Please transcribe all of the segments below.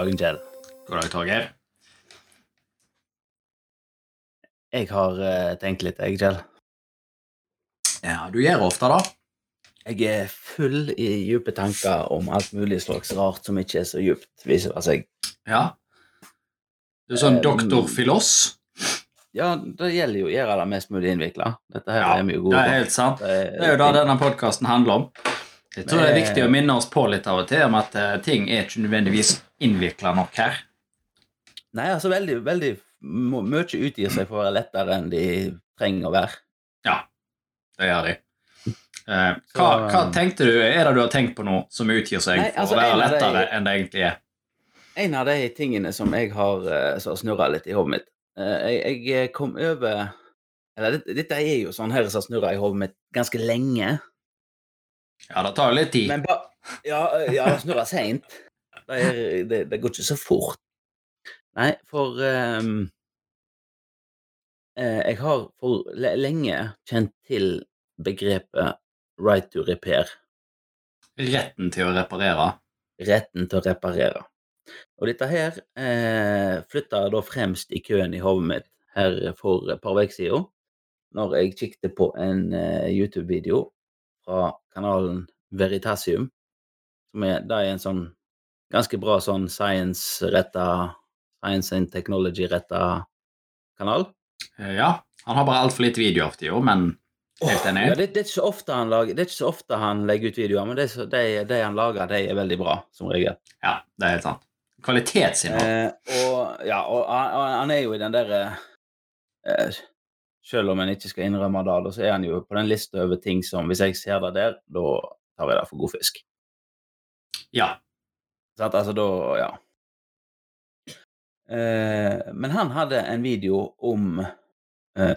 dagen, Kjell. God dag, Torgeir. Jeg har uh, tenkt litt, jeg, Kjell. Ja, du gjør ofte da. Jeg er full i dype tanker om alt mulig slags rart som ikke er så djupt, viser det seg. Ja. Du er sånn Eh, doktor Filos. Ja, det gjelder jo å gjøre det mest mulig innvikla. Dette her Ja, er vi jo det gode er helt sant. Det Det er jo det denne podkasten handler om. Jeg tror det er viktig å minne oss på litt av og til om at eh, ting er ikke nødvendigvis innvikla nok her. Nei, altså veldig, veldig Mye utgir seg for å være lettere enn de trenger å være. Ja, det gjør de. Eh, hva, hva tenkte du, Er det du har tenkt på noe som utgir seg Nei, for altså, å være en av de- lettere enn det egentlig er? En av de tingene som jeg har uh, snurra litt i hodet mitt eh, jeg, jeg kom over Eller dette, er jo sånn her som snurrer i hodet mitt ganske lenge. Ja, det tar jo litt tid. Men ba, ja, eh, ja, det snurrer seint. Det, er- det, det går ikke så fort. Nei, for um, eh, Jeg har for lenge kjent til begrepet right to repair. Retten til å reparere. Retten til å reparere. Og dette her eh, flytta da fremst i køen i hodet mitt her for et par uker siden, når jeg kikket på en eh, YouTube-video fra kanalen Veritasium. Som er, det er en sånn ganske bra sånn science-retta Science and technology-retta kanal. Eh, Ja, han har bare altfor lite video av tida, men helt enig. Ja, det, det, er lager, det er ikke så ofte han legger ut videoer, men det, så- de, de han lager, de er veldig bra, som regel. Ja, det er helt sant. Kvalitetsinnhold. Eh, og ja, og han, og han er jo i den derre eh, Selv om en ikke skal innrømme det, så er han jo på den lista over ting som Hvis jeg ser det der, da tar jeg det for god fisk. Ja. Sant? Altså da Ja. Eh, men han hadde en video om eh,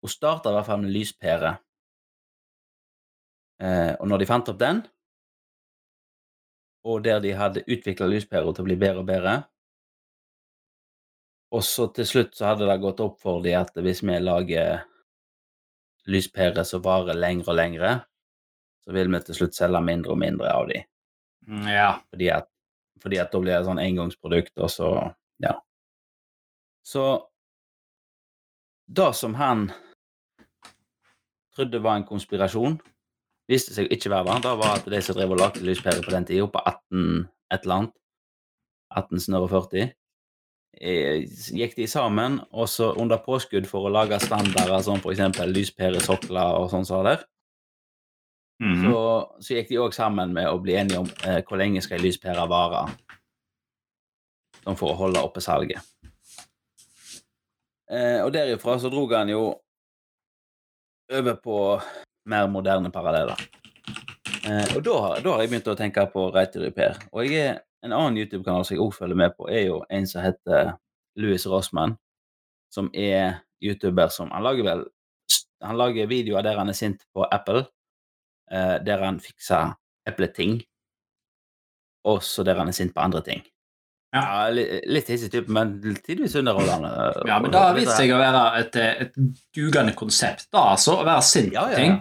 Hun starta i hvert fall med lyspære. Eh, og når de fant opp den, og der de hadde utvikla lyspæra til å bli bedre og bedre Og så til slutt så hadde det gått opp for dem at hvis vi lager lyspærer som varer lengre og lengre, så vil vi til slutt selge mindre og mindre av dem. Mm, Ja. Fordi at, fordi at da blir det sånn engangsprodukt, og så Ja. Så det som han trodde var en konspirasjon, viste seg ikke være det. Det var at de som drev og lagde lyspærer på den tida, på 18 et eller annet, 1840, eh, gikk de sammen, og så under påskudd for å lage standarder som for eksempel lyspæresokler og sånn som der, Mhm. så, så gikk de òg sammen med å bli enige om eh, hvor lenge skal ei lyspære vare. Sånn for å holde oppe salget. Eh, og derifra så drog han jo over på mer moderne paralleller. Eh, og da, har- da har jeg begynt å tenke på Repair. Og jeg er, en annen YouTube-kanal som jeg òg følger med på, er jo en som heter Louis Rossmann, som er YouTuber som Han lager vel Han lager videoer der han er sint på Apple, eh, der han fikser epleting, og så der han er sint på andre ting. Ja. Ja, li- litt hissig type, men tidvis underholdende. Ja, men det har vist seg å være et, et dugende konsept, da, altså. Å være sint Ja, på ja, ting.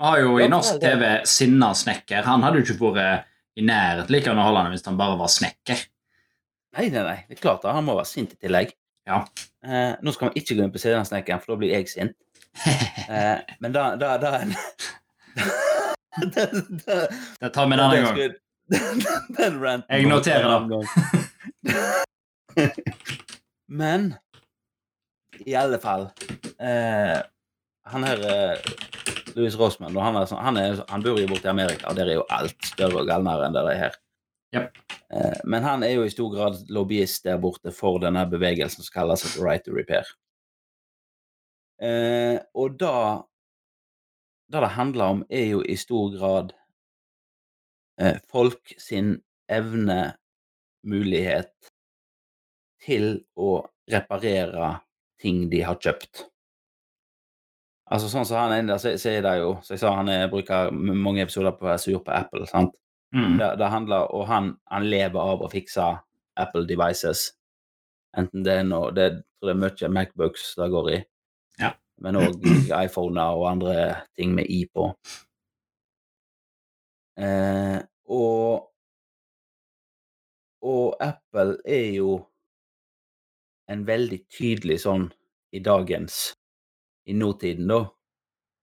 Vi har jo i norsk. TV Sinna snekker. Han hadde jo ikke vært i nærheten like underholdende hvis han bare var snekker. Nei, nei, nei. Det er klart det. Han må være sint i tillegg. Ja. Eh, nå skal vi ikke gå inn på Sinna snekkeren, for da blir jeg sint. Eh, men da, da, da den, den, den, Det tar vi en annen gang. Den, den ranten Jeg noterer det. Men i alle fall eh, Han her eh, Louis Rossmann han, er, han, er, han bor jo borte i Amerika, og der er jo alt større og galnere enn det det er her. Yep. Eh, men han er jo i stor grad lobbyist der borte for denne bevegelsen som kalles Right to Repair. Eh, og da Det det handler om, er jo i stor grad eh, folk sin evne, mulighet til å reparere ting de har kjøpt. Altså sånn som han ene, så, så er det jo Så jeg sa han er, bruker mange episoder på å være sur på Apple, sant? Mm. Det, det handler, og han, han lever av å fikse Apple devices. Enten det er noe det, Jeg tror det er mye Macbooks det går i. Men òg iPhoner og andre ting med i på. Eh, og og Apple er jo en veldig tydelig sånn i dagens I nåtiden, da.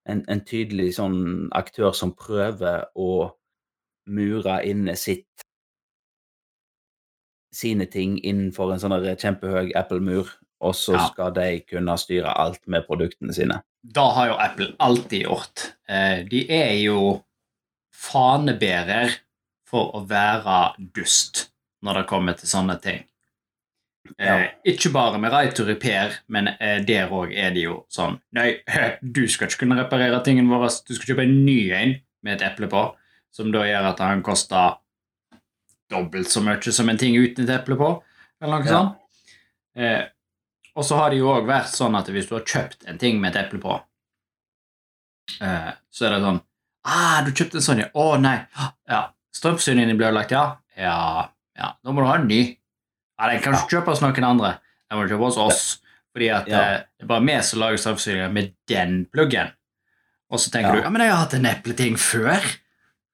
En, en tydelig sånn aktør som prøver å mure inne sitt sine ting innenfor en sånn kjempehøy Apple-mur, og så Ja. skal de kunne styre alt med produktene sine. Da har jo Apple alltid gjort. Eh, De er jo fanebærer for å være dust når det kommer til sånne ting. Eh, Ja. Ikke bare med right to repair, men eh, der òg er det jo sånn Nei, du skal ikke kunne reparere tingene våre. Du skal kjøpe en ny en med et eple på, som da gjør at han koster dobbelt så mye som en ting uten et eple på, eller noe Ja. sånt. Og så har det jo òg vært sånn at hvis du har kjøpt en ting med et eple på, eh, så er det sånn ah, 'Du kjøpte en sånn, ja. Å, nei. Ja. Strømforsyningen ble ødelagt, ja. ja. Ja, da må du ha en ny. Ja, Den kan du ikke kjøpe hos noen andre. Den må du kjøpe hos oss. Fordi at Ja. eh, det er bare vi som lager strømforsyninger med den pluggen. Og så tenker Ja. du ja, men jeg har hatt en epleting før.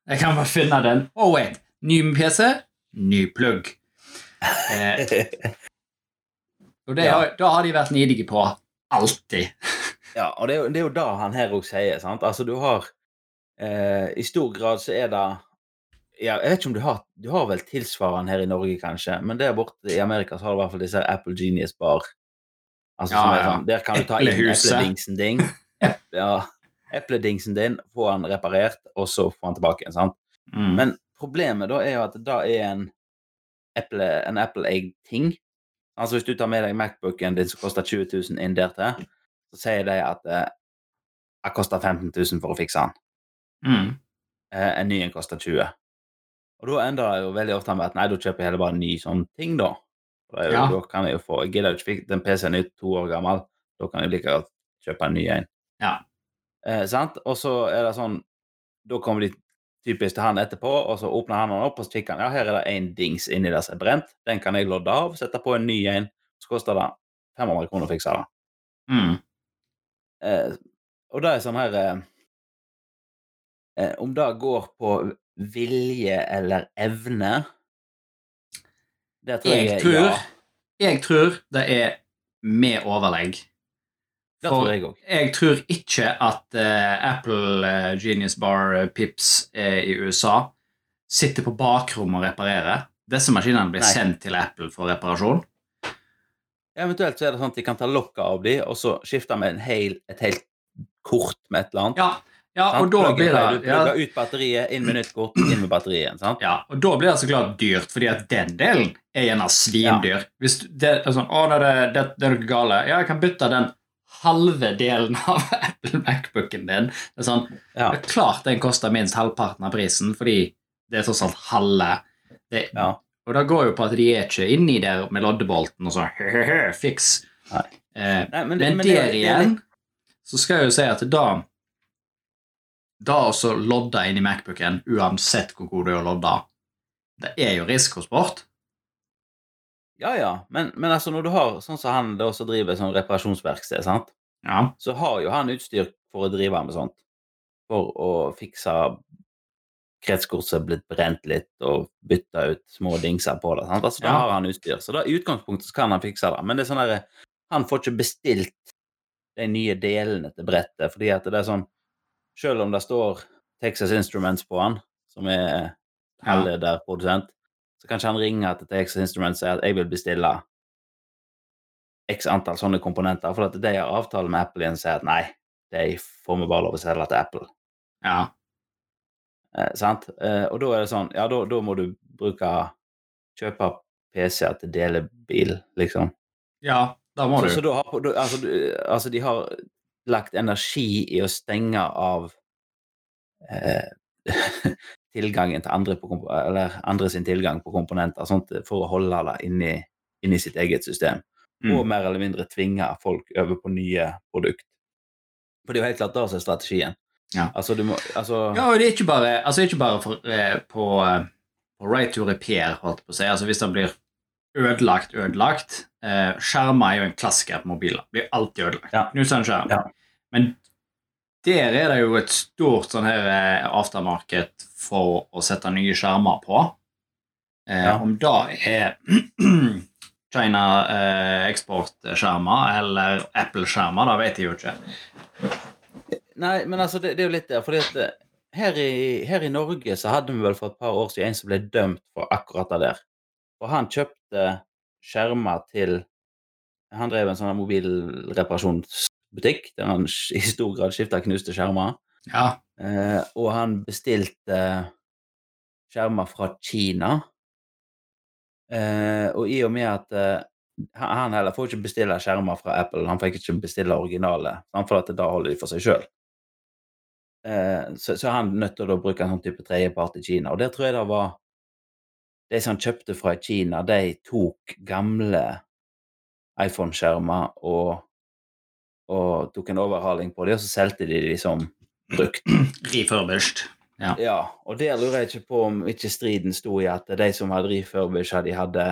Jeg kan bare finne den. Oh, wait. Ny PC, ny plugg. Eh, og det, Ja. da har de vært nidige på alltid. Ja, og det er jo, det er jo da han her òg sier. sant? Altså, du har eh, I stor grad så er det ja, Jeg vet ikke om du har Du har vel tilsvarende her i Norge, kanskje, men der borte i Amerika så har du i hvert fall disse Apple Genius Bar. Altså, Ja, som ja. sånn, Der kan du ta inn epledingsen din, ja, epledingsen din, få han reparert, og så få han tilbake igjen. sant? Mm. Men problemet da er jo at det er en Apple, en Apple-eid ting. Altså Hvis du tar med deg Macbooken din som koster 20 000 inn der til, så sier de at eh, det koster 15 000 for å fikse den. Mm. Eh, en ny en koster 20 Og da ender det jo veldig ofte med at nei, da kjøper jeg heller bare en ny sånn ting, da. Jo, Ja. Da kan jeg jo få Jeg gidder ikke fikse Den PC-en er to år gammel, da kan jeg like godt kjøpe en ny en. Ja. Eh, sant? Og så er det sånn Da kommer de typisk til han etterpå, og så åpner han den opp, og så kikker han ja, her er det en dings inni der som er brent. Den kan jeg lodde av, sette på en ny en. Så koster det 500 kroner å fikse det. Mm. Eh, og det er sånn her eh, eh, Om det går på vilje eller evne Det tror jeg, Jeg tror, ja. jeg tror det er med overlegg. For tror jeg jeg tror ikke at uh, Apple uh, Genius Bar uh, Pips i USA sitter på bakrommet og reparerer. Disse maskinene blir Nei. sendt til Apple for reparasjon. Eventuelt så er det sånn at de kan ta lokket av de, og så skifte med en hel, et helt kort med et eller annet. Ja, ja og da blir det. Du ja, plugger ut batteriet, inn med nytt kort, inn med batteriet sant? ja, og da blir det så klart dyrt, fordi at den delen er gjerne svindyr. Hvis du- det er sånn, å, det, det, det er noe gale. Ja, jeg kan bytte den halve delen av Apple Macbooken din. Det er sånn, Ja. Det er klart den koster minst halvparten av prisen, fordi det er tross alt halve. Det, Ja. Og det går jo på at de er ikke inni der med loddebolten og sånn fiks. Nei. Eh, Nei, men, men det- men der det er- er igjen så skal jeg jo si at da Da også lodde i Macbooken, uansett hvor god du er å lodde, det er jo risikosport. Ja, ja. Men, men altså, når du har sånn som han da som driver sånn reparasjonsverksted, sant? Ja. så har jo han utstyr for å drive med sånt. For å fikse kretskort som er blitt brent litt, og bytte ut små dingser på det. Sant? Altså, da har han utstyr. Så da, i utgangspunktet så kan han fikse det. Men det er sånn der, Han får ikke bestilt de nye delene til brettet, fordi at det er sånn Selv om det står Texas Instruments på han, som er halvleder produsent, så kanskje han ringer til Texas Instruments og sier at jeg vil bestille x antall sånne komponenter, for at de har avtale med Apple igjen og sier at nei, de får vi bare lov å selge til Apple. ja. Eh, sant? Eh, og da er det sånn, ja, da, da må du bruke kjøpe PC-er til delebil, liksom. Ja, da må Så, du. så da har, da, altså, du, altså, de har lagt energi i å stenge av eh, tilgangen til andre, på, eller andre sin tilgang på komponenter, sånt, for å holde det inni, inni sitt eget system. Mm. Og mer eller mindre tvinge folk over på nye produkt. For det er jo helt klart det som er strategien. Ja. Altså, du må Altså Ja, og det er ikke bare, altså ikke bare for, eh, på, eh, på right to repair, holdt jeg på å si. Altså hvis den blir ødelagt, ødelagt eh, Skjermer er jo en klassiker på mobiler. Blir alltid ødelagt. Ja. Knuser en skjerm. Ja. Men der er det jo et stort sånn her eh, aftermarket for å sette nye skjermer på. Eh, Ja. Om det er China eh, eksportskjermer eller Apple-skjermer, det vet jeg jo ikke. Nei, men altså, det, det er jo litt der, fordi at eh, her i, her i Norge så hadde vi vel for et par år siden en som ble dømt for akkurat det der. Og han kjøpte skjermer til Han drev en sånn mobilreparasjonsbutikk der han i stor grad skifta knuste skjermer. Ja. Eh, og han bestilte skjermer fra Kina. Eh, og i og med at eh, han heller får ikke bestille skjermer fra Apple, han fikk ikke bestille originale, for at da holder de for seg sjøl. Eh, så, så han nødt til å bruke en sånn type tredjepart i Kina. Og der tror jeg det var De som han kjøpte fra Kina, de tok gamle iPhone-skjermer og, og tok en overhaling på dem, og så solgte de de som brukt. Refurbished. Ja. Ja, og der lurer jeg ikke på om ikke striden sto i at de som hadde refurbished, de hadde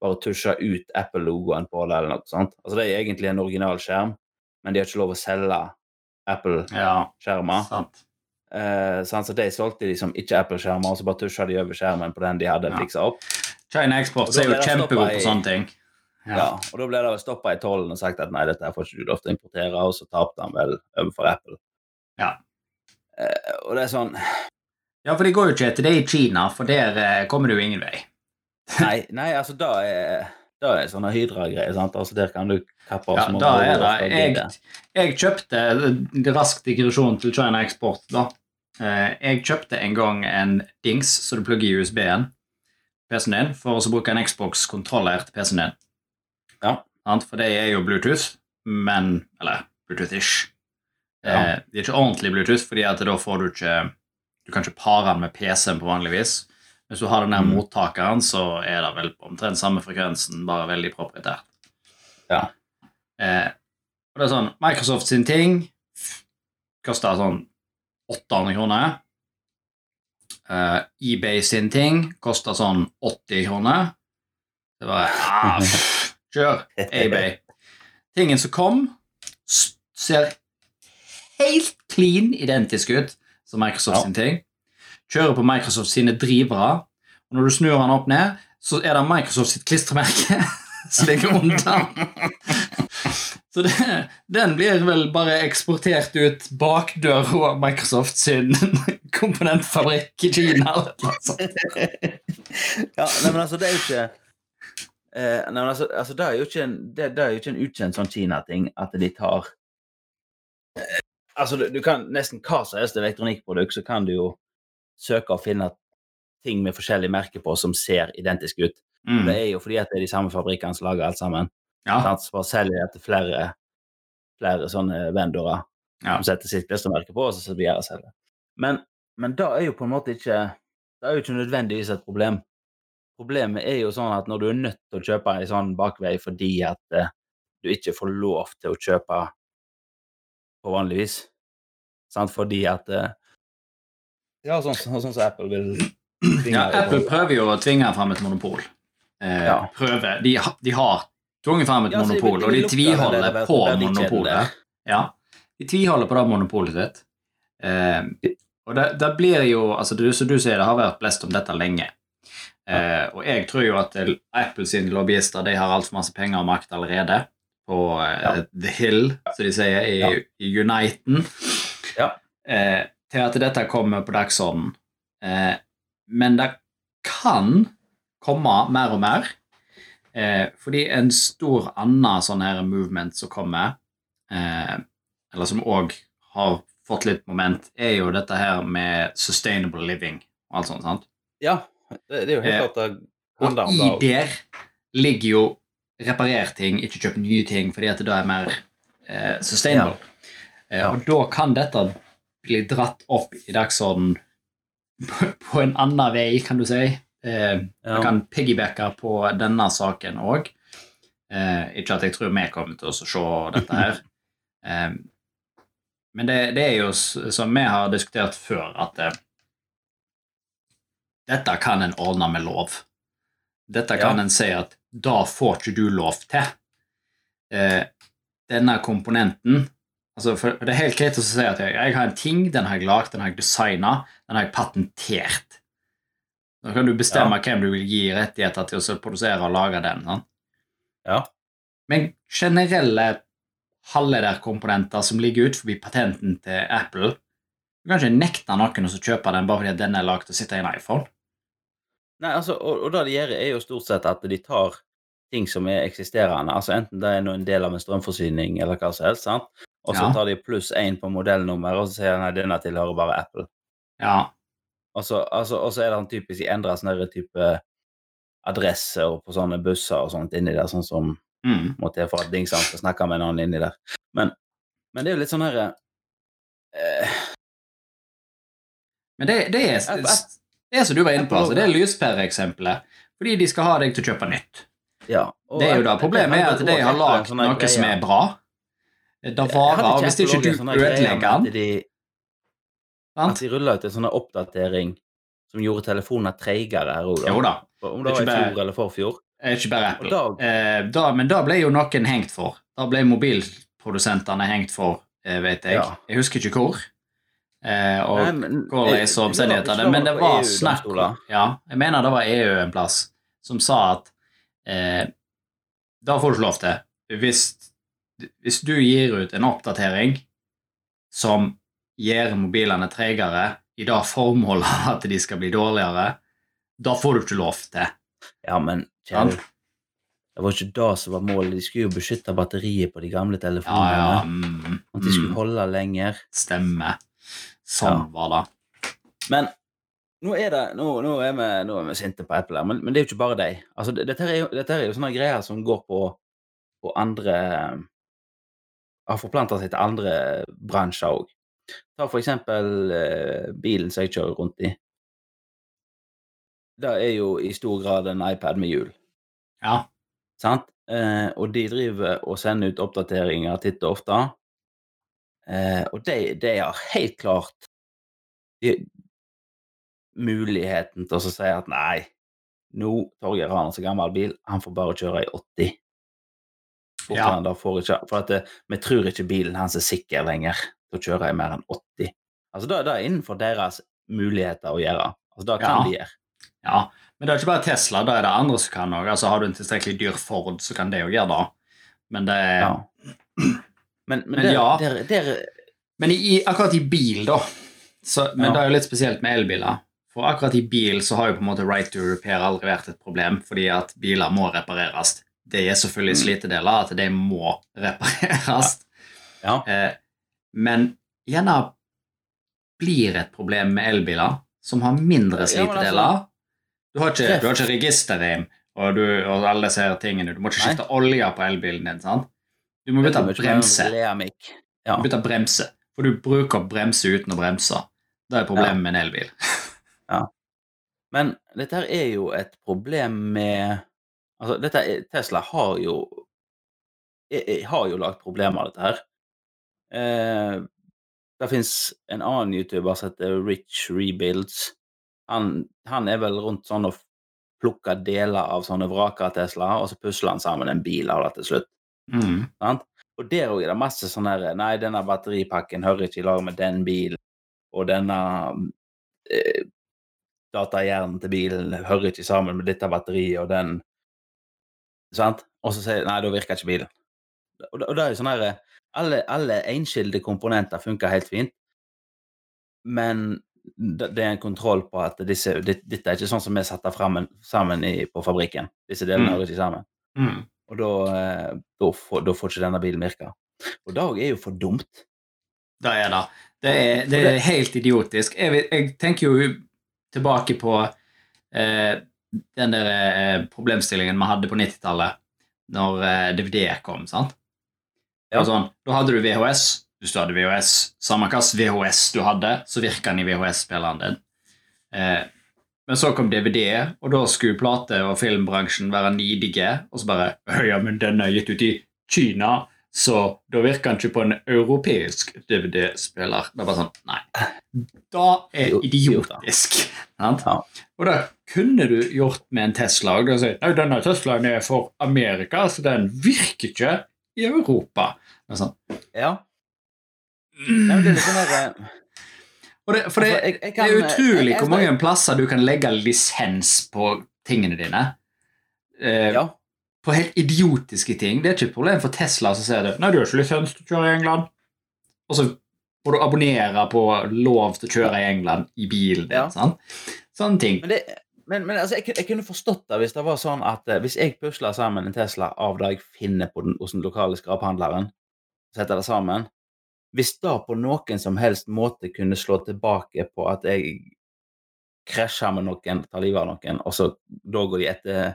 bare tusja ut Apple-logoen på det, eller noe sånt. Altså det er egentlig en original skjerm, men de har ikke lov å selge Apple-skjermer. ja. Sant. Eh, sant? så de solgte de som ikke Apple-skjermer, og så bare tusja de over skjermen på den de hadde Ja. fiksa opp. China Export er jo kjempegod på sånne ting. Ja. og da ble det stoppa i tollen og sagt at nei, dette her får ikke du lov til å importere, og så tapte han vel overfor Apple. Ja. Eh, og det er sånn Ja, for det går jo ikke etter det i Kina, for der eh, kommer du ingen vei. Nei, nei altså, da er da er sånne Hydra-greier, sant. Altså, der kan du kappe av Ja, da er det. Jeg, jeg kjøpte eh, Rask digresjon til China Export, da. Eh, Jeg kjøpte en gang en dings så du plugger i USB-en PC-en din, for å bruke en Xbox-kontroller til PC-en din. Ja. For det er jo Bluetooth, men Eller Bluetooth-ish. Ja. Eh, Det er ikke ordentlig Bluetooth, fordi at da får du ikke Du kan ikke pare den med PC-en på vanlig vis. Hvis du har den der Mm. mottakeren, så er det vel omtrent samme frekvensen, bare veldig proprietært. Ja. Eh, og det er sånn, Microsoft sin ting koster sånn 800 kroner. Eh, eBay sin ting koster sånn 80 kroner. Det var ah, Kjør eBay. Tingen som kom, ser helt clean identisk ut som Microsoft Ja. sin ting. Kjører på Microsoft sine drivere, og når du snur den opp ned, så er det Microsoft sitt klistremerke som ligger under. Så det, den blir vel bare eksportert ut bakdøra av Microsoft sin komponentfabrikk i Kina. eller noe sånt. ja, nei, men altså, det er jo ikke eh, nei, altså, altså, det er jo ikke en, det, det er jo ikke en ukjent sånn Kina-ting at de tar eh, Altså, du, du kan nesten hva som helst elektronikkprodukt, så kan du jo søke og finne ting med forskjellige merke på som ser identiske ut. Det Mm. er jo fordi at det er de samme fabrikkene som lager alt sammen. Ja, Sant? Så bare selger de til flere, flere sånne vendorer Ja. som setter sitt klistremerke på, og så blir det selge. Men, men da er jo på en måte ikke Det er jo ikke nødvendigvis et problem. Problemet er jo sånn at når du er nødt til å kjøpe en sånn bakvei fordi at eh, du ikke får lov til å kjøpe på vanlig vis, sant? fordi at eh, Ja, sånn sånn som Apple vil tvinge ja, Apple prøver jo å tvinge fram et monopol. Eh, Ja. prøver. De, de har tvunget fram et Ja, så vil- monopol, og de tviholder på monopolet. Ja, de tviholder på det monopolet sitt. Eh, og det, det blir jo altså du, Som du sier, det har vært blest om dette lenge. Eh, og jeg tror jo at Apple sine lobbyister de har altfor masse penger og makt allerede på eh, Ja. The Hill, som de sier, i, Ja. i Uniten. Ja. Eh, til at dette kommer på dagsordenen. Eh, men det kan komme mer og mer. Eh, fordi en stor annen sånn her movement som kommer, eh, eller som òg har fått litt moment, er jo dette her med sustainable living og alt sånt. sant? Ja, det, det er jo helt Eh, klart det handler om i der ligger jo reparer ting, ikke kjøp nye ting, fordi at det da er mer eh, sustainable. Ja. Ja. og da kan dette bli dratt opp i dagsorden på, på en annen vei, kan du si. Eh, Ja. Jeg kan piggybacke på denne saken òg. Eh, ikke at jeg tror vi kommer til å se dette her. Eh, men det, det er jo som vi har diskutert før, at eh, dette kan en ordne med lov. Dette kan Ja. en si at da får ikke du lov til. Eh, denne komponenten altså for Det er helt greit å si at jeg, jeg har en ting, den har jeg lagd, den har jeg designa, den har jeg patentert. Da kan du bestemme hvem du vil gi rettigheter til å produsere og lage den. Sånn. Ja. Men generelle halvlederkomponenter som ligger ut forbi patenten til Apple Du kan ikke nekte noen å kjøpe den bare fordi den er lagd til å sitte i en iPhone. Nei, altså, og, og det de gjør, er jo stort sett at de tar ting som er eksisterende, altså enten det er en del av en strømforsyning eller hva som helst, sant? og så Ja. tar de pluss én på modellnummer, og så sier de nei, denne tilhører bare Apple. Ja, Og så, altså, er det en typisk de endrer sånne type adresse og på sånne busser og sånt inni der, sånn som mm. må til for at dingsene skal snakke med en annen inni der. Men, men det er jo litt sånn herre eh, Men det, det, er, App- app- det er som du var inne på, altså, det er lyspæreeksempelet. Fordi de skal ha deg til å kjøpe nytt. Ja. Det er jo da Problemet er at de har lagd noe her noe som er bra. Det varer, og hvis ikke du ødelegger den at de rulla ut en sånn oppdatering som gjorde telefonene treigere her òg, Jo da, Om Det det var i fjor eller forfjor. eh, ikke bare Apple. da, Eh, da, men da ble jo noen hengt for. Da ble mobilprodusentene hengt for, eh, vet jeg. Ja. Jeg husker ikke hvor. Eh, og Nei, men- hvordan og omstendighetene, men det var snakk EU-domstoler. Ja, jeg mener det var EU en plass som sa at eh, da får du ikke lov til. Hvis, hvis du gir ut en oppdatering som gjør mobilene tregere i det formålet at de skal bli dårligere, da får du ikke lov til. Ja, men kjære, det var ikke det som var målet. De skulle jo beskytte batteriet på de gamle telefonene. ja, mm, At de skulle mm, holde lenger. stemme. Sånn var det. Men nå er, det, nå, nå er, vi, nå er vi sinte på Apple, men, men det er jo ikke bare deg. Altså, dette, er jo, dette er jo sånne greier som går på, på andre Har forplanta seg til andre bransjer òg. Ta for eksempel eh, bilen som jeg kjører rundt i. Det er jo i stor grad en iPad med hjul. Ja. Sant? Eh, og de driver og sender ut oppdateringer titt og ofte. Eh, og de, de har helt klart de, muligheten til å si at nei, nå Torgeir har en så gammel bil, han får bare kjøre i 80. Ja. det ikke, for det, vi tror ikke bilen hans er sikker lenger til å kjøre i mer enn 80. Altså Det, det er innenfor deres muligheter å gjøre. Altså Det kan Ja. de gjøre. ja. Men det er ikke bare Tesla, da er det andre som kan òg. Altså, har du en tilstrekkelig dyr Ford, så kan det òg gjøre det. Men det er Ja. Men, men, Men der, ja. der, der, Men i, akkurat i bil, da så, Men Ja. det er jo litt spesielt med elbiler. For akkurat i bil så har jo på en måte right to repair aldri vært et problem, fordi at biler må repareres. Det er selvfølgelig Mm. slitedeler, at de må repareres. ja. Eh, men gjerne blir et problem med elbiler som har mindre altså- slitedeler. Du har ikke, du har ikke registerreim og, og alle disse tingene. Du må ikke skifte olje på elbilen din. sant? Du må bytte bremse. Ja. Du bytter bremse, for du bruker bremse uten å bremse. Det er problemet Ja. med en elbil. Men dette her er jo et problem med Altså, dette Tesla har jo jeg, jeg har jo lagd problemer av dette her. Eh, det fins en annen YouTuber som heter Rich Rebuilds. Han, han er vel rundt sånn og plukker deler av sånne vraker av Tesla, og så pusler han sammen en bil av det til slutt. Mm. Og der òg er det masse sånn her Nei, denne batteripakken hører ikke i lag med den bilen, og denne eh, datahjernen til bilen hører ikke sammen med dette batteriet og den Sant? Og så sier Nei, da virker ikke bilen. Og, og det er jo sånn her Alle, alle enskilde komponenter funker helt fint, men det, er en kontroll på at disse, dette er ikke sånn som vi satte sammen i, på fabrikken. Disse delene Mm. hører ikke sammen. Mm. Og da, eh, da, får, da får ikke denne bilen virke. Og det er jo for dumt. Det er det. Det er, det er helt idiotisk. Jeg, jeg tenker jo tilbake på eh, den der eh, problemstillingen vi hadde på 90-tallet, når eh, DVD kom. sant? Ja. Sånn, da hadde du VHS. Hvis du hadde VHS, samme hvilken VHS du hadde, så virka den i VHS-spilleren din. Eh, men så kom DVD, og da skulle plate- og filmbransjen være nidige. Og så bare Ja, men den er gitt ut i Kina, så da virker den ikke på en europeisk DVD-spiller. Det er bare sånn Nei. Da er idiotisk. Ja. Og det kunne du gjort med en Tesla. Og si, Nei, denne Teslaen er for Amerika, så den virker ikke i Europa. Det er sånn. Ja. Nei, det er litt sånn der, eh, Og For det, for det, Altså, jeg- jeg det er utrolig jeg- jeg- hvor mange plasser du kan legge lisens på tingene dine. Eh, Ja. På helt idiotiske ting. Det er ikke et problem for Tesla som sier det. Nei, du har ikke lisens til å kjøre i England. Og så må du abonnere på lov til å kjøre i England i bilen din. Ja. Sånn. Sånne ting. Men, det, men, men altså, jeg, jeg kunne forstått det hvis det var sånn at eh, hvis jeg pusler sammen en Tesla av det jeg finner på den, hos den lokale skraphandleren, setter det sammen Hvis det på noen som helst måte kunne slå tilbake på at jeg krasjer med noen, tar livet av noen, og så da går de etter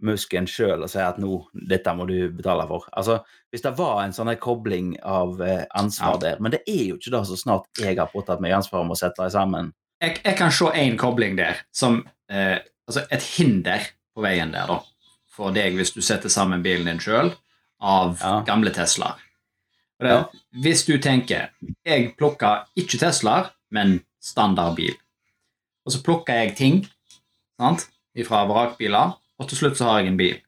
musken sjøl og sier at nå, dette må du betale for. Altså, Hvis det var en sånn kobling av eh, ansvar Ja. der. Men det er jo ikke det så snart jeg har påtatt meg ansvaret med å sette dem sammen. Jeg, jeg kan se én kobling der som eh, Altså et hinder på veien der, da. For deg hvis du setter sammen bilen din sjøl av Ja. gamle Teslaer. Det, Ja. Hvis du tenker Jeg plukker ikke Teslaer, men standardbil. Og så plukker jeg ting sant, fra vrakbiler, og til slutt så har jeg en bil.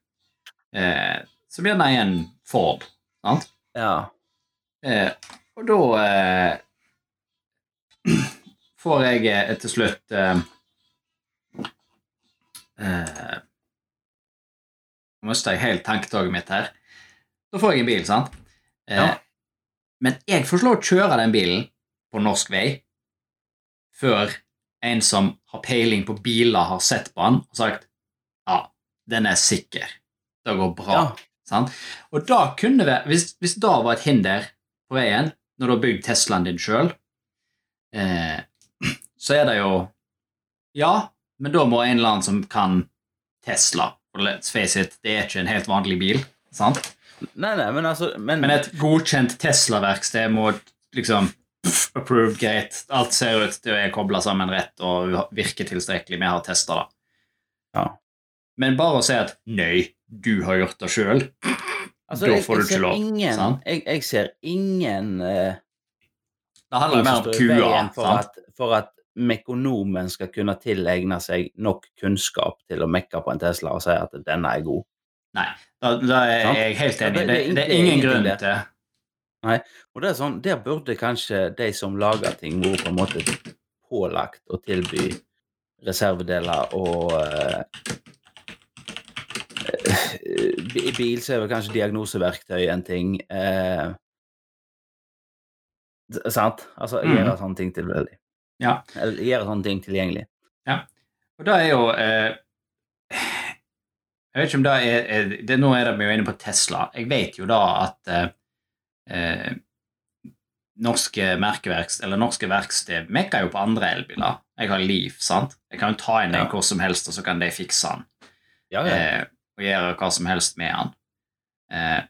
Eh, så blir er en Ford. Sant? Ja. Eh, og da eh, får jeg eh, til slutt eh, eh, Nå mister jeg helt tanketoget mitt her. Da får jeg en bil, sant? Ja. Men jeg får lov å kjøre den bilen på norsk vei før en som har peiling på biler, har sett på den og sagt ja, den er sikker. Det går bra. Ja. Sant? Og da kunne vi, hvis, hvis da var et hinder på veien, når du har bygd Teslaen din sjøl, eh, så er det jo Ja, men da må en eller annen som kan Tesla og let's face it, det er ikke en helt vanlig bil. sant? Nei, nei, men altså Men, Men et godkjent Tesla-verksted må liksom pff, Approved, greit. Alt ser ut til å være kobla sammen rett og virke tilstrekkelig. Vi har testa det. Ja. Men bare å si at 'nei, du har gjort det sjøl', altså, da får du jeg du ikke lov, Ingen, sant? jeg, jeg ser ingen uh, det handler mer om kua. for sant? at, for at mekonomen skal kunne tilegne seg nok kunnskap til å mekke på en Tesla og si at denne er god. Da, da er Sant? jeg helt enig. det- Det, det det er ingen grunn det. til Og det er sånn, Der burde kanskje de som lager ting, vært på en måte pålagt å tilby reservedeler og eh, eh, I bil så er vel kanskje diagnoseverktøy en ting. Eh, sant? Altså Mhm. gjøre sånne ting tilgjengelig. Ja. Eller gjøre sånne ting tilgjengelig. Ja. Og det er jo eh, Jeg vet ikke om det er, er det, Nå er vi jo inne på Tesla. Jeg vet jo da at eh, eh, norske merkeverksted, eller norske verksted mekker jo på andre elbiler. Jeg har Leaf, sant? Jeg kan jo ta inn den Ja. hvor som helst, og så kan de fikse den. Ja, ja. eh, og gjøre hva som helst med den. Eh,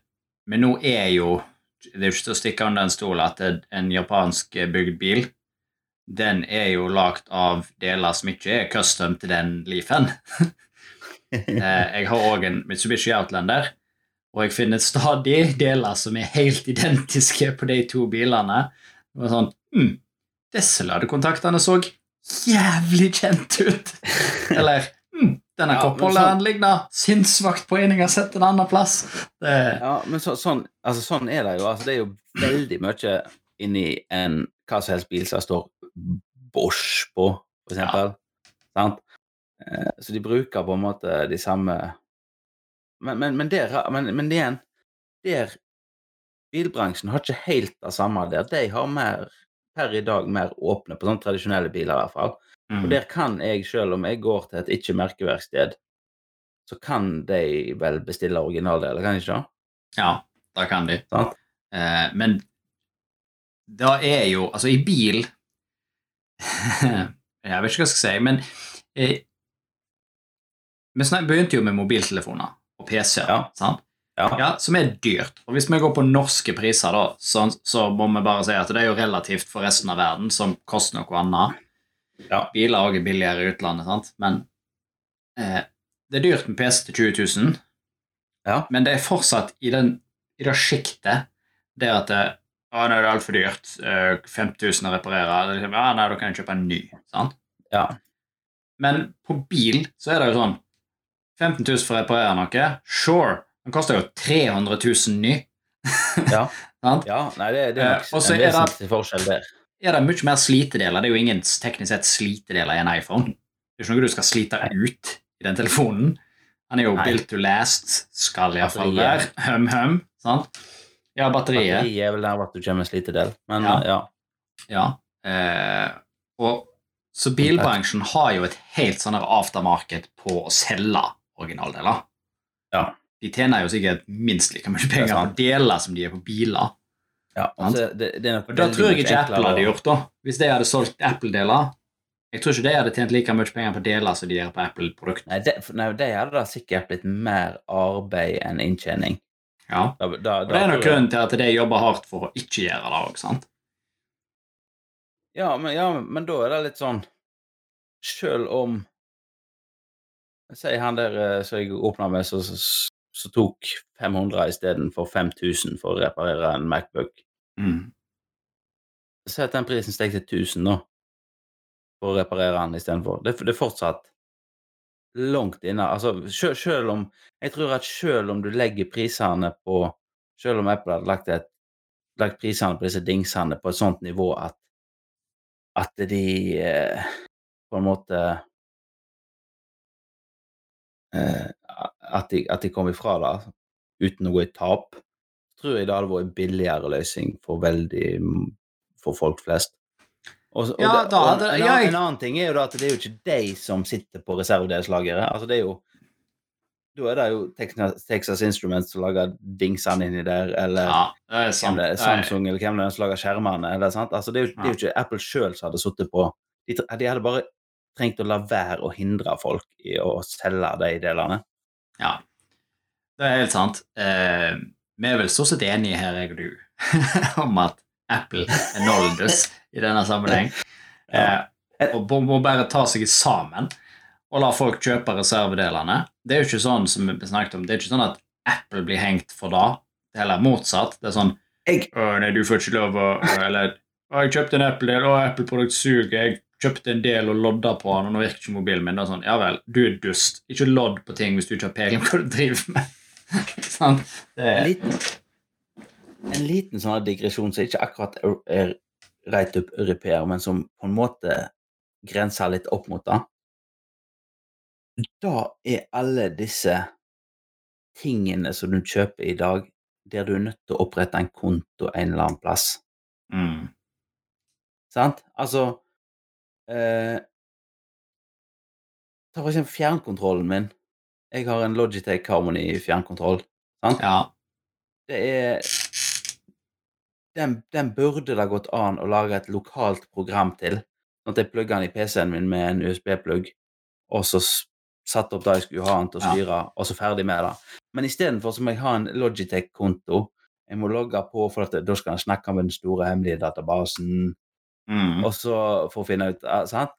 men nå er jo Det er jo ikke til å stikke under en stol at en japansk bygd bil den er jo lagd av deler som ikke er custom til den Leafen. Eh, jeg har òg en Mitsubishi Outlander, og jeg finner stadig deler som er helt identiske på de to bilene. Var sånn hm, Disse ladekontaktene så jævlig kjent ut! Eller hm, denne Ja, koppholderen så... ligner sinnssvakt på en jeg har sett en annen plass. Det, Ja, men så, sånn, altså, sånn er det jo. Altså, det er jo veldig mye inni en hva som helst bil som står Bosch på, for eksempel. Sant? Eh, Så de bruker på en måte de samme Men, men, men, der, men, men igjen der Bilbransjen har ikke helt det samme der. De har mer, per i dag mer åpne på sånne tradisjonelle biler, i hvert fall. mm, Og der kan jeg, selv om jeg går til et ikke-merkeverksted, så kan de vel bestille originaldeler, kan de ikke det? Ja, det kan de. Sånn? Eh, men da er jo Altså, i bil Jeg vet ikke hva jeg skal si, men eh, Vi begynte jo med mobiltelefoner og PC-er, Ja. sant? Ja. Ja, som er dyrt. Og hvis vi går på norske priser, da, så, så må vi bare si at det er jo relativt for resten av verden, som koster noe annet. Ja. Biler også er billigere i utlandet, sant? men eh, det er dyrt med PC til 20 000. Ja. Men det er fortsatt i, den, i det sjiktet der at det, å, nei, det er altfor dyrt. eh, 5000 å reparere. Ja, nei, da kan jeg kjøpe en ny. Sant? Ja. Men på bil så er det jo sånn 15 000 for å reparere noe. Sure. Den koster jo 300 000 ny. Ja. Ja, nei, det, det er nok Eh, en er vesentlig forskjell der. er det mye mer slitedeler. Det er jo ingen teknisk sett slitedeler i en iPhone. Det er ikke noe du skal slite ut i den telefonen. Han er jo Nei. built to last, skal iallfall være. Hum-hum. sant? Ja, batteriet. Batteriet er vel der at du kommer med slitedel, men Ja. ja. Ja. Eh, og, så bilbransjen har jo et helt sånn her aftermarket på å selge originaldeler. Ja. De tjener jo sikkert minst like mye er penger på deler som de er på biler. ja altså, det, det Og Da tror jeg ikke Apple hadde gjort da. Hvis de hadde solgt Apple-deler. Jeg tror ikke de hadde tjent like mye penger på deler som de gjør på Apple-produkter. Nei, det, nei, de hadde da sikkert blitt mer arbeid enn inntjening. Ja. Da, da, Og det er nok grunnen til at de jobber hardt for å ikke gjøre det òg, sant? Ja men, ja, men- men da er det litt sånn Sjøl om Si han der eh, som jeg åpna med, som tok 500 istedenfor 5000 for å reparere en Macbook. Mm. Si at den prisen steg til 1000 nå, for å reparere den istedenfor. Det, det er fortsatt langt inne. Altså, selv, selv om Jeg tror at selv om du legger prisene på Selv om Apple hadde lagt, et, lagt prisene på disse dingsene på et sånt nivå at at de eh, på en måte at, de, at de kom ifra det uten å gå i tap, tror jeg det hadde vært en billigere løsning for veldig for folk flest. Og, og, Ja, da og en, ja, annen, en annen ting er jo da at det er jo ikke de som sitter på reservedelslageret. Altså det er jo Da er det jo Texas, Texas Instruments som lager dingsene inni der, eller Ja, det Samsung eller hvem det er som lager skjermene. Eller, sant? Altså, det, er jo, det er jo ikke Apple sjøl som hadde sittet på de, de hadde bare trengt å la være å hindre folk i å selge de delene. Ja, det er helt sant. Eh, vi er vel stort sett enige her, jeg og du, om at Apple er noldus i denne sammenheng. Eh, og må- bare ta seg sammen og la folk kjøpe reservedelene. Det er jo ikke sånn som vi snakket om, det er ikke sånn at Apple blir hengt for det. Det er heller motsatt. Det er sånn Jeg- nei, du får ikke lov å Eller jeg kjøpte en Apple-del, og Apple-produkt suger. Jeg kjøpte en del og lodda på han, og nå virker ikke mobilen min. er sånn, ja vel, du er dust. Ikke lodd på ting hvis du ikke har peiling på hva du driver med. sånn, Det En er, liten, en liten sånn digresjon som ikke akkurat er, er reit opp repair, men som på en måte grenser litt opp mot det. Da er alle disse tingene som du kjøper i dag, der du er nødt til å opprette en konto en eller annen plass. mm, Sant? Altså eh, Ta for eksempel fjernkontrollen min. Jeg har en Logitech Harmony fjernkontroll. Sant? ja. Det er den, den burde det gått an å lage et lokalt program til. Sånn at jeg plugger den i PC-en min med en USB-plugg, og så satt opp det jeg skulle ha den til å Ja. styre, og så ferdig med det. Men istedenfor må jeg ha en Logitech-konto. Jeg må logge på, for at da skal jeg snakke med den store, hemmelige databasen. Mm, Og så for å finne ut Sant?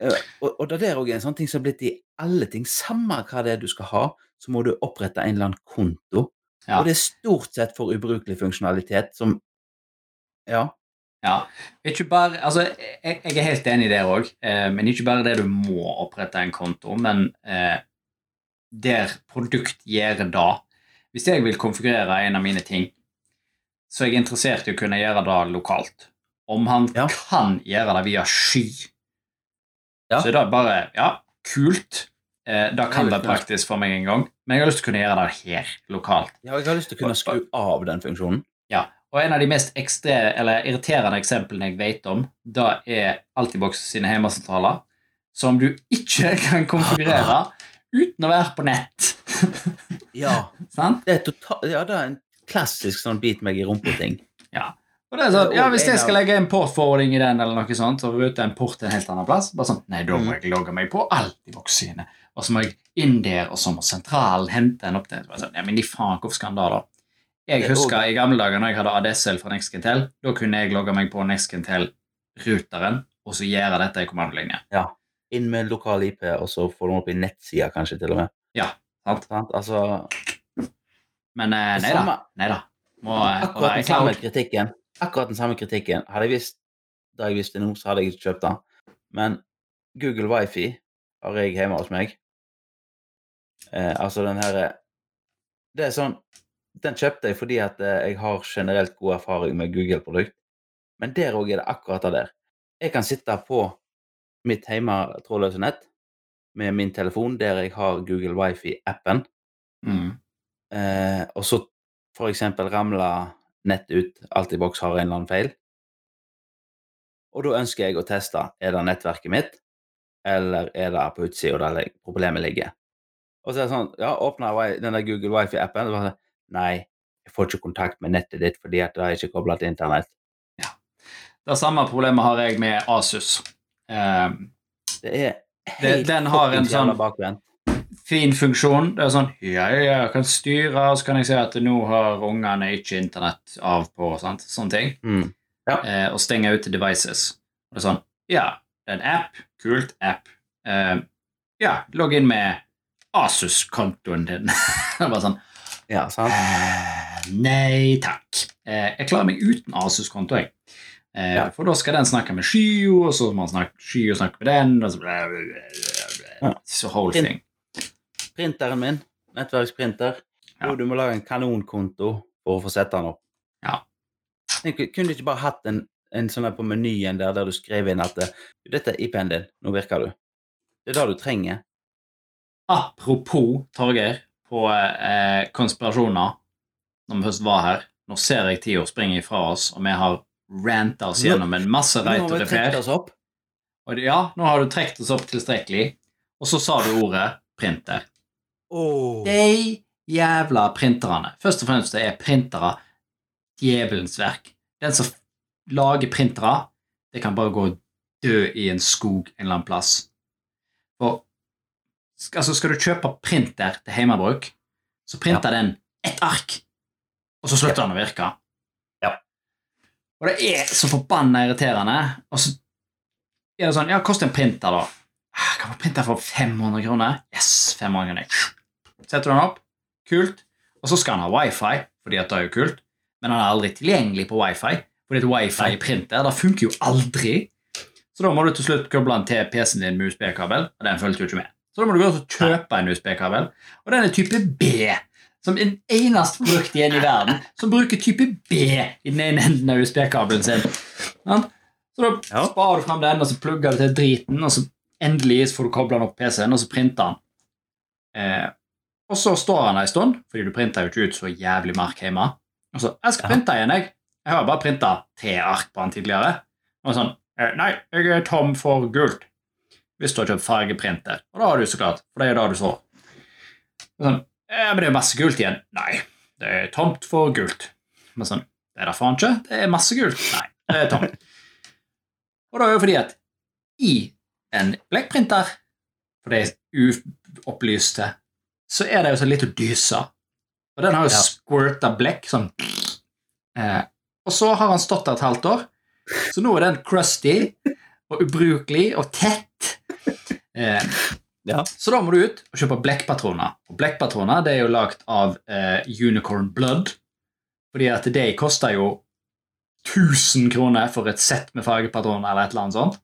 Og, og det der òg er en sånn ting som har blitt i alle ting. Samme hva det er du skal ha, så må du opprette en eller annen konto. Ja. Og det er stort sett for ubrukelig funksjonalitet som Ja. ja. Ikke bare, altså, jeg, jeg er helt enig i det òg, eh, men ikke bare det du må opprette en konto, men eh, der produkt gjør det. Hvis jeg vil konfigurere en av mine ting, så er jeg interessert i å kunne gjøre det lokalt. Om han Ja. kan gjøre det via sky, Ja. så er bare Ja, kult. Eh, det kan være praktisk for meg en gang, men jeg har lyst til å kunne gjøre det her, lokalt. ja, jeg har lyst til å kunne skru av den funksjonen. Ja, Og en av de mest ekstre, eller irriterende eksemplene jeg vet om, da er Altibox sine hjemmesentraler, som du ikke kan konfigurere uten å være på nett. Ja. Det er, total, ja, det er en klassisk sånn bit meg i rumpa-ting. Og det er sånn, ja, Hvis jeg skal legge en portforwarding i den, eller noe sånt, og rute en port til en helt annen plass bare sånn, Nei, da må Mm. jeg logge meg på alt i sine, og så må jeg inn der, og så må sentralen hente en opp Bare Sånn, ja, men de faen, hvorfor skal han da, da? Jeg er husker i gamle dager når jeg hadde ADSL fra NextGentel, da kunne jeg logge meg på NextGentel-ruteren, og så gjøre dette i kommandolinje. Inn med lokal IP, og så får de opp i nettsida, kanskje, til og med. Ja, Sant? Sant? Altså Men eh, nei da. Nei da. Må, eh, akkurat den samme kritikken. Akkurat den samme kritikken. Hadde jeg visst det jeg visste nå, så hadde jeg ikke kjøpt den. Men Google Wifi har jeg hjemme hos meg. Eh, altså den her Det er sånn Den kjøpte jeg fordi at eh, jeg har generelt god erfaring med Google-produkt. Men der òg er det akkurat det der. Jeg kan sitte på mitt hjemme trådløse nett med min telefon der jeg har Google Wifi-appen, Mm. eh, og så for eksempel ramler nettet ut, alt i boks har en eller annen feil. Og da ønsker jeg å teste er det nettverket mitt, eller er det på utsida der problemet ligger. Og så er det sånn, ja, åpna den der Google Wifi-appen, sånn, nei, jeg får ikke kontakt med nettet ditt fordi at det er ikke koblet til internett. Det samme problemet har jeg med Asus. Eh, Det er helt den har en sånn- bakvendt. Fin funksjon. Det er sånn Ja, ja, ja, jeg kan styre, og så kan jeg si at nå har ungene ikke internett av på, sant? sånne ting. Mm. Eh, og stenge ute devices. Og det er sånn Ja, det er en app. Kult app. Eh, ja, logg inn med Asus-kontoen din. bare sånn Ja, sant? eh, Nei takk. Eh, jeg klarer meg uten Asus-konto, jeg. Eh, Ja. For da skal den snakke med Skyo, og så må han snakke, Skyo snakke med den, og så bla, bla, bla, bla, Ja. Whole thing. Printeren min, nettverksprinter, jo, du må lage en kanonkonto for å få sette den opp. Ja. Jeg kunne du ikke bare hatt en, en sånn på menyen der, der du skrev inn at eh, dette er IP-en din, nå virker du. Det er det du trenger. Apropos Torgeir, på eh, konspirasjoner, når vi først var her Nå ser jeg tida springe ifra oss, og vi har ranta oss gjennom en masse reit og refer. Ja, nå har du trukket oss opp tilstrekkelig, og så sa du ordet printer. Oh. De jævla printerne. Først og fremst er printere djevelens verk. Den som lager printere, det kan bare gå og dø i en skog en eller annen plass. For altså, skal du kjøpe printer til hjemmebruk, så printer den ett ark, og så slutter den å virke. Ja. Og det er så forbanna irriterende. Og så er det sånn Ja, kost en printer, da? Ah, Kan man printe for 500 kroner? Yes, 500 kroner. Setter den opp. Kult. Og så skal han ha wifi, fordi at det er jo kult. Men han er aldri tilgjengelig på wifi, fordi et wifi-printer det funker jo aldri. Så da må du til slutt koble den til PC-en din med USB-kabel, og den fulgte jo ikke med. Så da må du gå og kjøpe en USB-kabel, og den er type B. Som en eneste produkt igjen i verden som bruker type B i den ene enden av USB-kabelen sin. Så da Ja. sparer du fram den, og så plugger du til driten, og så endelig får du kobla den opp PC-en, og så printer den. Eh, og så står han der en stund, fordi du printer jo ikke ut så jævlig mark hjemme. Og så 'Jeg skal Ja. printe igjen, jeg. Jeg har bare printa T-ark på han tidligere.' Og sånn eh, 'Nei, jeg er tom for gult.' Hvis du har kjøpt fargeprinter. Og da har du så klart, for det er da du så. Og sånn, ja, 'Men det er masse gult igjen.' 'Nei, det er tomt for gult.' Men sånn, 'Det er det faen ikke. Det er masse gult.' 'Nei, det er tomt.' Og da er det jo fordi at i en blekkprinter, for det er uopplyste, så er det jo så litt å dyse. Og den har jo Ja. squirta blekk sånn eh, Og så har han stått der et halvt år, så nå er den crusty og ubrukelig og tett. Eh, Ja. så da må du ut og kjøpe blekkpatroner. Og blekkpatroner det er jo lagd av eh, unicorn blood, fordi at det koster jo 1000 kroner for et sett med fargepatroner eller et eller annet sånt.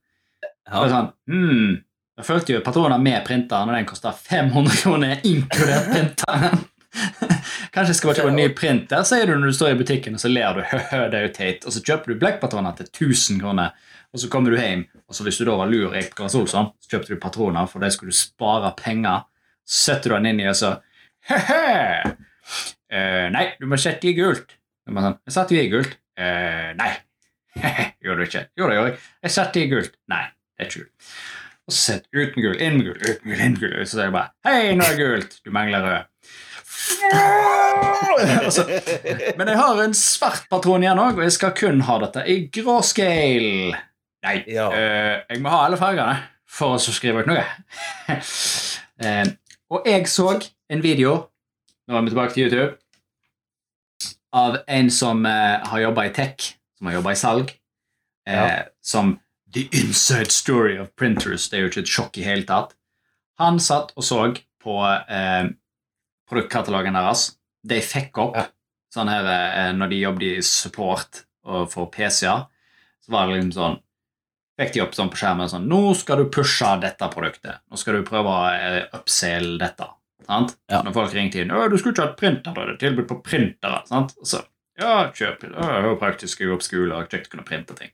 Og Ja. sånn, hmm, Jeg følte jo patroner med printeren, og den kosta 500 kroner inkludert printeren. Kanskje jeg skal bare kjøpe en ny printer, sier du når du står i butikken, og så ler du. Det er jo teit. Og så kjøper du blekkpatroner til 1000 kroner, og så kommer du hjem, og så hvis du da var lur så kjøpte du patroner, for det skulle du spare penger. Så setter du den inn i, og så He-he! Uh, nei, du må sette i gult. Sånn, jeg satte i gult. Uh, nei. gjorde du ikke? Jo, det gjorde jeg. Jeg satte i gult. Nei, det er ikke gult. Og så sett uten gull, inn med gull, uten gull, inn med gull. Så sier jeg bare Hei, nå er det gult! Du mangler rød. altså, Men jeg har en svart patron igjen òg, og jeg skal kun ha dette i grå scale. Nei, Ja. eh, jeg må ha alle fargene for å skrive ut noe. uh, og jeg så en video Nå er vi tilbake til YouTube av en som uh, har jobba i tech, som har jobba i salg, uh, Ja. som The Inside Story of Printers. Det er jo ikke et sjokk i hele tatt. Han satt og så på eh, produktkatalogen deres. De fikk opp Ja. sånn her eh, Når de jobbet i support og for PC-er, så var det liksom sånn Fikk de opp sånn på skjermen sånn Nå skal du pushe dette produktet. Nå skal du prøve å eh, upsale dette. Sant? Ja. Når folk ringte inn «Å, 'Du skulle ikke hatt printer, da er tilbud på printere.' Sant? Og så Ja, kjøp. Det er jo praktisk å gå på skole og kjekt å kunne printe ting.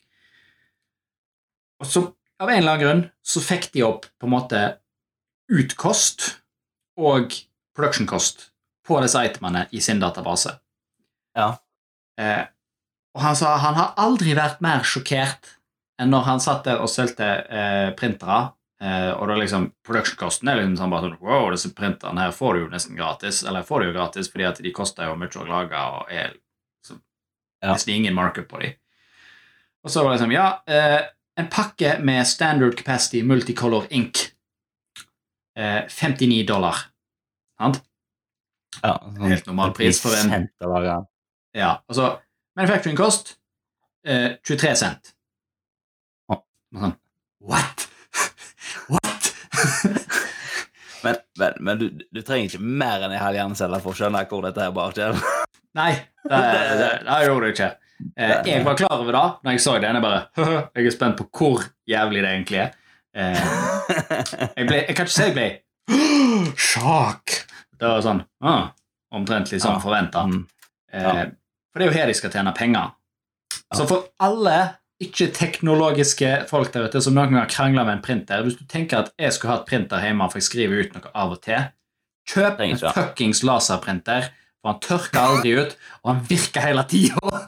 Og så, av en eller annen grunn, så fikk de opp på en måte utkost og production-kost på disse itemene i sin database. Ja. Eh, og han sa han har aldri vært mer sjokkert enn når han satt der og solgte eh, printere. Eh, og da liksom production-kosten er liksom sånn bare sånn Wow, disse printerne her får du jo nesten gratis. Eller får du jo gratis fordi at de koster jo mye å lage og er liksom, Ja. nesten ingen markup på de. Og så var det liksom Ja, eh, en pakke med standard capacity multicolor ink. Eh, 59 dollar. Sant? ja sånn Helt normal pris for en-. Ja, altså Manufacturing cost eh, 23 cent. Oh. Sånn, What? What? Men, men, men du, du trenger ikke mer enn en halv hjernecelle for å skjønne hvor dette her bare skjer. Nei, det, det, det gjorde du ikke. Eh, jeg var klar over det når jeg så det. Jeg bare, jeg er spent på hvor jævlig det egentlig er. Eh, jeg, ble, jeg kan ikke si jeg ble Sjokk! Det var sånn ah, Omtrentlig som Ja. forventa. Mm. Eh, for det er jo her de skal tjene penger. Så for alle ikke-teknologiske folk der ute som noen gang har krangla med en printer Hvis du tenker at jeg skulle hatt printer hjemme for jeg skriver ut noe av og til, kjøp en fuckings laserprinter, for han tørker aldri ut, og han virker hele tida.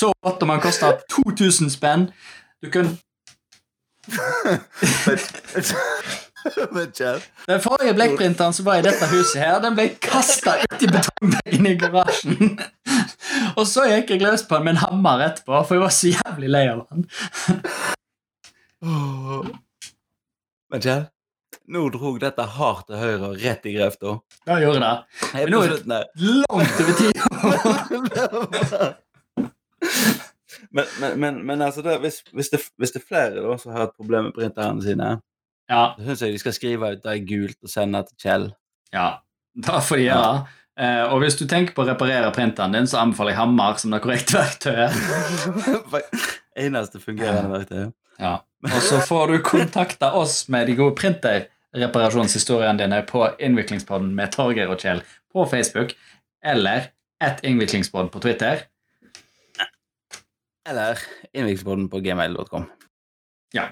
Så godt om han koster 2000 spenn. Du kunne Den forrige blekkprinteren som var i dette huset, her, den ble kasta uti betongbeggen i garasjen. Og så gikk jeg løs på den med en hammer etterpå, for jeg var så jævlig lei av den. Men Kjell, nå drog dette hardt til høyre og rett i grøfta. Da gjorde det. Men nå er- det. Langt over tida. men, men, men, men altså, det, hvis, hvis, det, hvis det er flere da, som har et problem med printerne sine, Ja, så syns jeg de skal skrive ut det i gult og sende til Kjell. ja. Da får de gjøre det. Eh, og hvis du tenker på å reparere printeren din, så anbefaler jeg hammer som det korrekte verktøyet. Eneste fungerende verktøy. Ja. Og så får du kontakte oss med de gode printerreparasjonshistoriene dine på Innviklingspodden med Torgeir og Kjell på Facebook, eller et Innviklingspodden på Twitter. Eller innviklingspodden på gmail.com. Ja.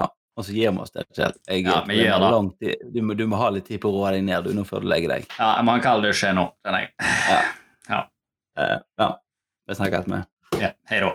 Ja, Og så gir vi oss det, selv. Jeg, Ja, vi gjør det. Du, må, du må ha litt tid på å roe deg ned du, nå før du legger deg. Ja, Man kaller det skje nå. skjønner jeg. Eh, ja. Vi snakkes med. Ja, hei da.